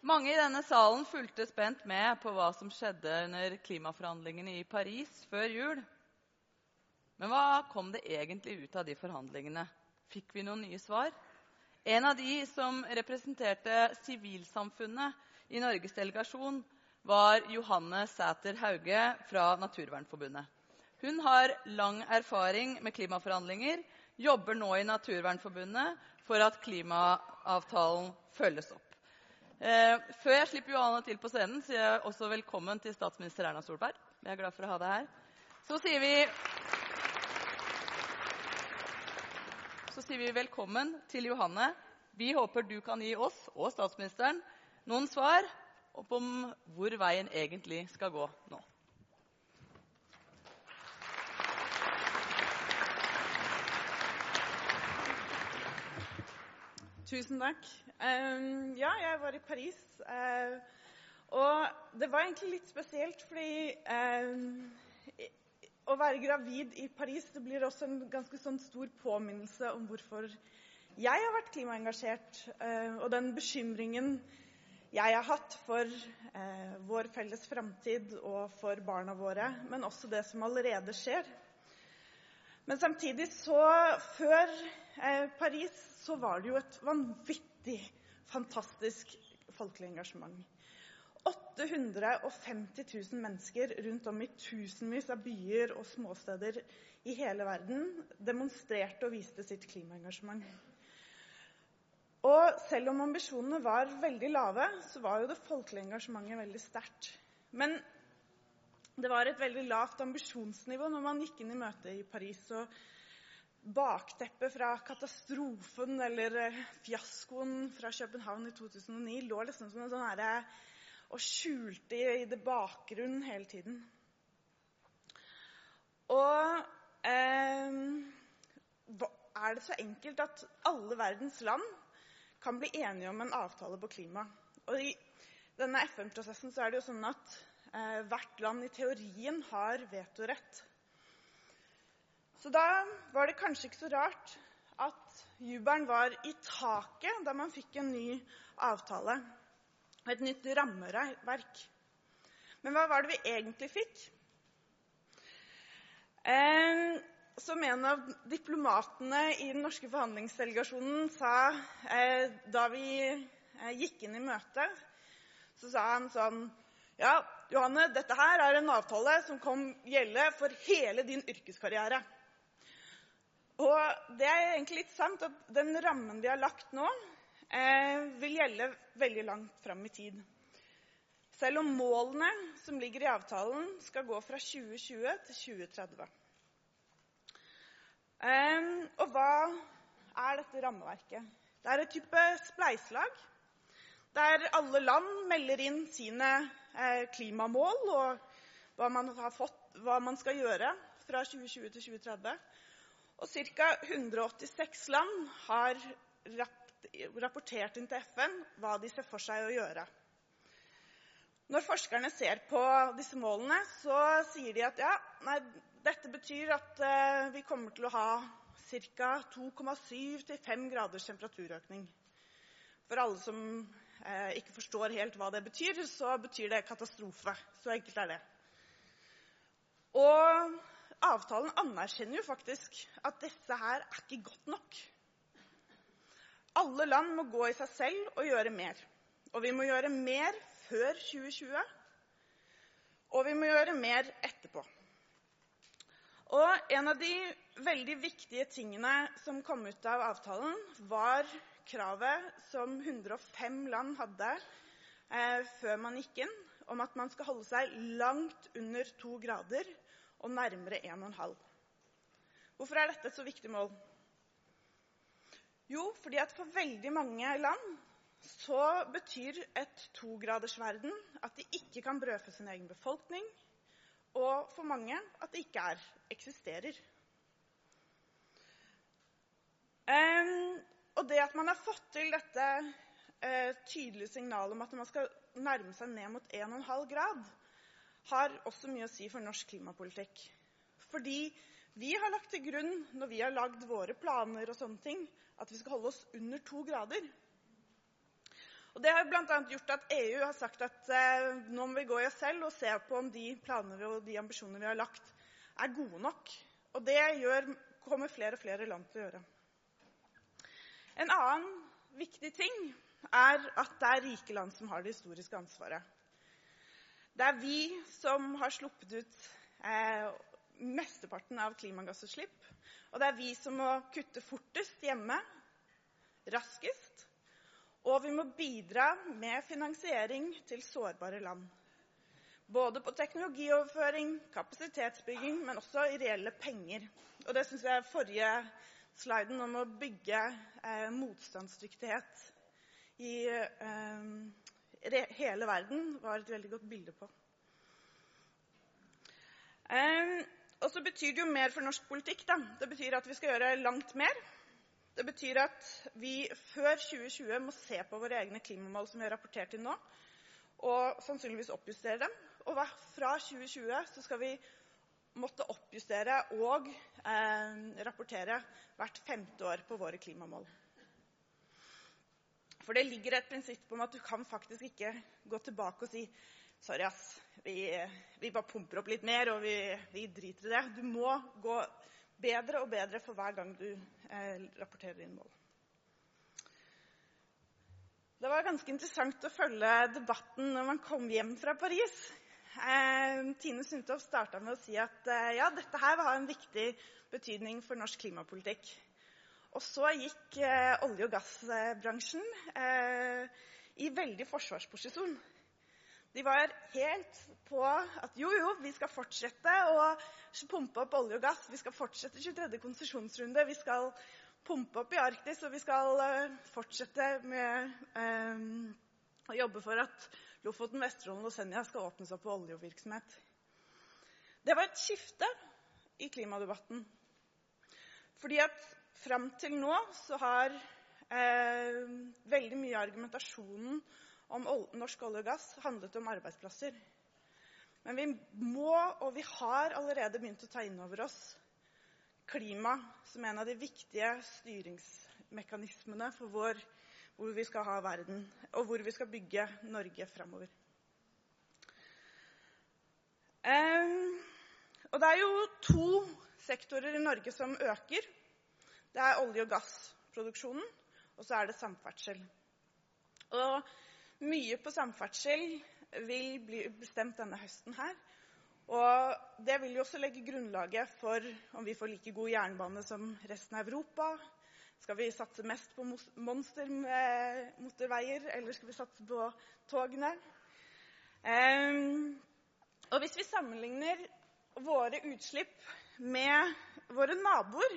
Mange i denne salen fulgte spent med på hva som skjedde under klimaforhandlingene i Paris før jul. Men hva kom det egentlig ut av de forhandlingene? Fikk vi noen nye svar? En av de som representerte sivilsamfunnet i Norges delegasjon, var Johanne Sæter Hauge fra Naturvernforbundet. Hun har lang erfaring med klimaforhandlinger, jobber nå i Naturvernforbundet for at klimaavtalen følges opp. Eh, før jeg slipper Johanne til på scenen, sier jeg også velkommen til statsminister Erna Solberg. Vi er glad for å ha deg her. Så sier vi Så sier vi velkommen til Johanne. Vi håper du kan gi oss og statsministeren noen svar om hvor veien egentlig skal gå nå. Tusen takk. Um, ja, jeg var i Paris. Uh, og det var egentlig litt spesielt, fordi um, å være gravid i Paris det blir også en ganske sånn stor påminnelse om hvorfor jeg har vært klimaengasjert, uh, og den bekymringen jeg har hatt for uh, vår felles framtid og for barna våre, men også det som allerede skjer. Men samtidig så Før Paris så var det jo et vanvittig fantastisk folkelig engasjement. 850 000 mennesker rundt om i tusenvis av byer og småsteder i hele verden demonstrerte og viste sitt klimaengasjement. Og selv om ambisjonene var veldig lave, så var jo det folkelige engasjementet veldig sterkt. Men det var et veldig lavt ambisjonsnivå når man gikk inn i møtet i Paris. og bakteppet fra katastrofen eller eh, fiaskoen fra København i 2009 lå liksom som en sånn herre og skjulte i, det bakgrunnen hele tiden. Og eh, er det så enkelt at alle verdens land kan bli enige om en avtale på klima? Og I denne FN-prosessen så er det jo sånn at eh, hvert land i teorien har vetorett. Så da var det kanskje ikke så rart at jubelen var i taket da man fikk en ny avtale og et nytt rammeverk. Men hva var det vi egentlig fikk? Eh, som en av diplomatene i den norske forhandlingsdelegasjonen sa eh, da vi eh, gikk inn i møtet, så sa han sånn Ja, Johanne, dette her er en avtale som kan gjelde for hele din yrkeskarriere. Og det er egentlig litt sant at den rammen vi har lagt nå, eh, vil gjelde veldig langt fram i tid. Selv om målene som ligger i avtalen, skal gå fra 2020 til 2030. Eh, og hva er dette rammeverket? Det er et type spleiselag der alle land melder inn sine eh, klimamål og hva man, fått, hva man skal gjøre fra 2020 til 2030. Og ca. 186 land har rapportert inn til FN hva de ser for seg å gjøre. Når forskerne ser på disse målene, så sier de at ja, nei, dette betyr at uh, vi kommer til å ha ca. 2,7-5 graders temperaturøkning. For alle som uh, ikke forstår helt hva det betyr, så betyr det katastrofe. Så enkelt er det. Og avtalen anerkjenner jo faktisk at dette her er ikke godt nok. Alle land må gå i seg selv og gjøre mer. Og vi må gjøre mer før 2020. Og vi må gjøre mer etterpå. Og en av de veldig viktige tingene som kom ut av avtalen, var kravet som 105 land hadde eh, før man gikk inn, om at man skal holde seg langt under to grader og nærmere 1,5. Hvorfor er dette et så viktig mål? Jo, fordi at for veldig mange land så betyr et togradersverden at de ikke kan brødfø sin egen befolkning, og for mange at det ikke er, eksisterer. Og det at man har fått til dette eh, tydelige signalet om at man skal nærme seg ned mot 1,5 grad, har også mye å si for norsk klimapolitikk. Fordi vi har lagt til grunn når vi har lagd våre planer og sånne ting, at vi skal holde oss under to grader. Og Det har bl.a. gjort at EU har sagt at eh, nå må vi gå i oss selv og se på om de planer og de ambisjoner vi har lagt, er gode nok. Og det gjør, kommer flere og flere land til å gjøre. En annen viktig ting er at det er rike land som har det historiske ansvaret. Det er vi som har sluppet ut eh, mesteparten av klimagassutslipp. Og det er vi som må kutte fortest hjemme, raskest. Og vi må bidra med finansiering til sårbare land. Både på teknologioverføring, kapasitetsbygging, men også i reelle penger. Og det syns jeg forrige sliden om å bygge eh, motstandsdyktighet i eh, hele verden var et veldig godt bilde på. Eh, og så betyr det jo mer for norsk politikk. Da. Det betyr at vi skal gjøre langt mer. Det betyr at vi før 2020 må se på våre egne klimamål som vi har rapportert inn nå, og sannsynligvis oppjustere dem. Og fra 2020 så skal vi måtte oppjustere og eh, rapportere hvert femte år på våre klimamål. For det ligger et prinsipp om at du kan faktisk ikke gå tilbake og si Sorry, ass. Vi, vi bare pumper opp litt mer, og vi, vi, driter i det. Du må gå bedre og bedre for hver gang du eh, rapporterer inn mål. Det var ganske interessant å følge debatten når man kom hjem fra Paris. Eh, Tine Sundtoft starta med å si at eh, ja, dette her vil ha en viktig betydning for norsk klimapolitikk. Og så gikk eh, olje- og gassbransjen eh, i veldig forsvarsposisjon. De var helt på at jo, jo, vi skal fortsette å pumpe opp olje og gass. Vi skal fortsette 23. konsesjonsrunde. Vi skal pumpe opp i Arktis, og vi skal fortsette med um, å jobbe for at Lofoten, Vesterålen og Senja skal åpne seg for oljevirksomhet. Det var et skifte i klimadebatten. Fordi at fram til nå så har eh, veldig mye av argumentasjonen om norsk olje og gass handlet om arbeidsplasser. Men vi må, og vi har allerede begynt å ta inn over oss klima som en av de viktige styringsmekanismene for vår, hvor vi skal ha verden, og hvor vi skal bygge Norge framover. Og det er jo to sektorer i Norge som øker. Det er olje- og gassproduksjonen, og så er det samferdsel. Og mye på samferdsel vil bli bestemt denne høsten her. Og det vil jo også legge grunnlaget for om vi får like god jernbane som resten av Europa. Skal vi satse mest på monstermotorveier, eller skal vi satse på togene? Um, og hvis vi sammenligner våre utslipp med våre naboer,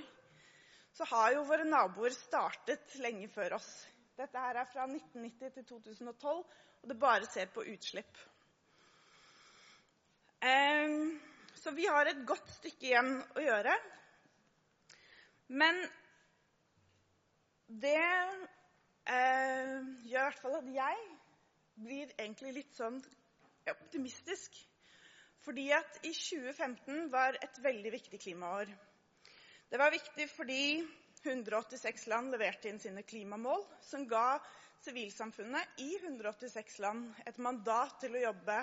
så har jo våre naboer startet lenge før oss. Dette her er fra 1990 til 2012, og det bare ser på utslipp. Um, så vi har et godt stykke igjen å gjøre. Men det eh, gjør i hvert fall at jeg blir egentlig litt sånn optimistisk. Fordi at i 2015 var et veldig viktig klimaår. Det var viktig fordi 186 land leverte inn sine klimamål, som ga sivilsamfunnet i 186 land et mandat til å jobbe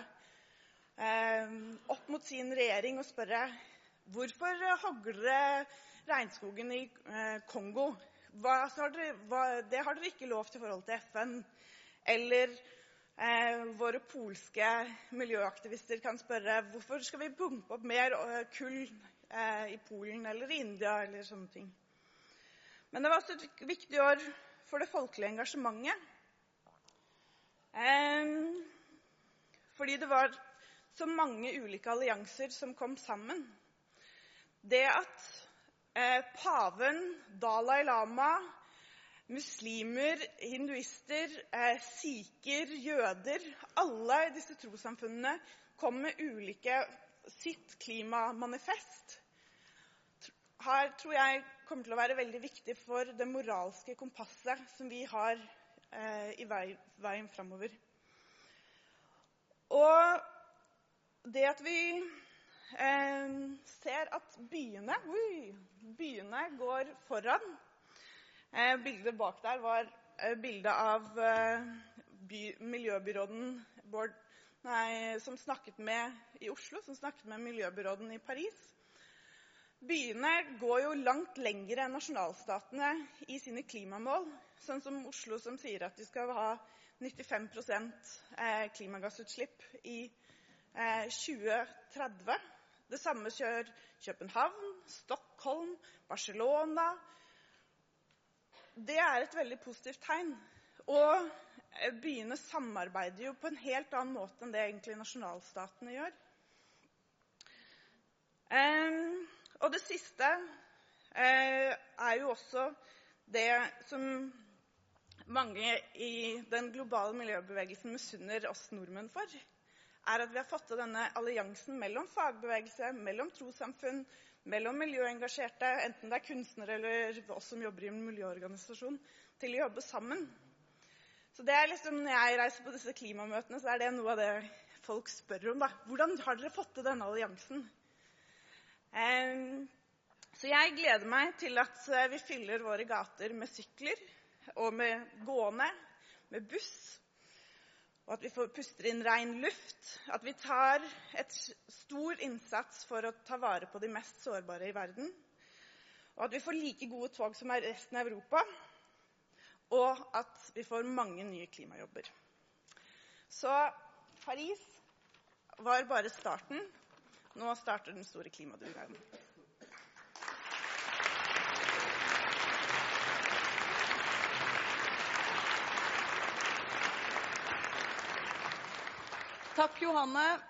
eh, opp mot sin regjering og spørre hvorfor hagler regnskogen i eh, Kongo? Hva, har dere, hva, det har dere ikke lov til i forhold til FN. Eller eh, våre polske miljøaktivister kan spørre hvorfor skal vi pumpe opp mer eh, kull eh, i Polen eller i India eller sånne ting. Men det var også et viktig år for det folkelige engasjementet. fordi det var så mange ulike allianser som kom sammen. Det at eh, paven, Dalai Lama, muslimer, hinduister, eh, sikher, jøder Alle disse trossamfunnene kom med ulike sitt klimamanifest. Her tror jeg kommer til å være veldig viktig for det moralske kompasset som vi har eh, i vei, veien framover. Og det at vi ser at byene, ui, byene går foran eh, Bildet bak der var eh, bildet av eh, by, miljøbyråden Bård, nei, som snakket med i Oslo, som snakket med miljøbyråden i Paris. Byene går jo langt lenger enn nasjonalstatene i sine klimamål. Sånn som Oslo, som sier at de skal ha 95 eh, klimagassutslipp i 2030. Det samme kjører København, Stockholm, Barcelona. Det er et veldig positivt tegn. Og eh, byene samarbeider jo på en helt annen måte enn det egentlig nasjonalstatene gjør. og det siste eh, er jo også det som mange i den globale miljøbevegelsen misunner oss nordmenn for, er at vi har fått til denne alliansen mellom fagbevegelse, mellom trossamfunn, mellom miljøengasjerte, enten det er kunstnere eller oss som jobber i en miljøorganisasjon, til å jobbe sammen. Så det er liksom, Når jeg reiser på disse klimamøtene, så er det noe av det folk spør om. da. Hvordan har dere fått til denne alliansen? så jeg gleder meg til at vi fyller våre gater med sykler og med gående, med buss og at vi får puster inn ren luft. At vi tar et stor innsats for å ta vare på de mest sårbare i verden. Og at vi får like gode tog som er resten av Europa. Og at vi får mange nye klimajobber. Så Paris var bare starten. Nå starter den store klimadugnaden. Takk, Johanne.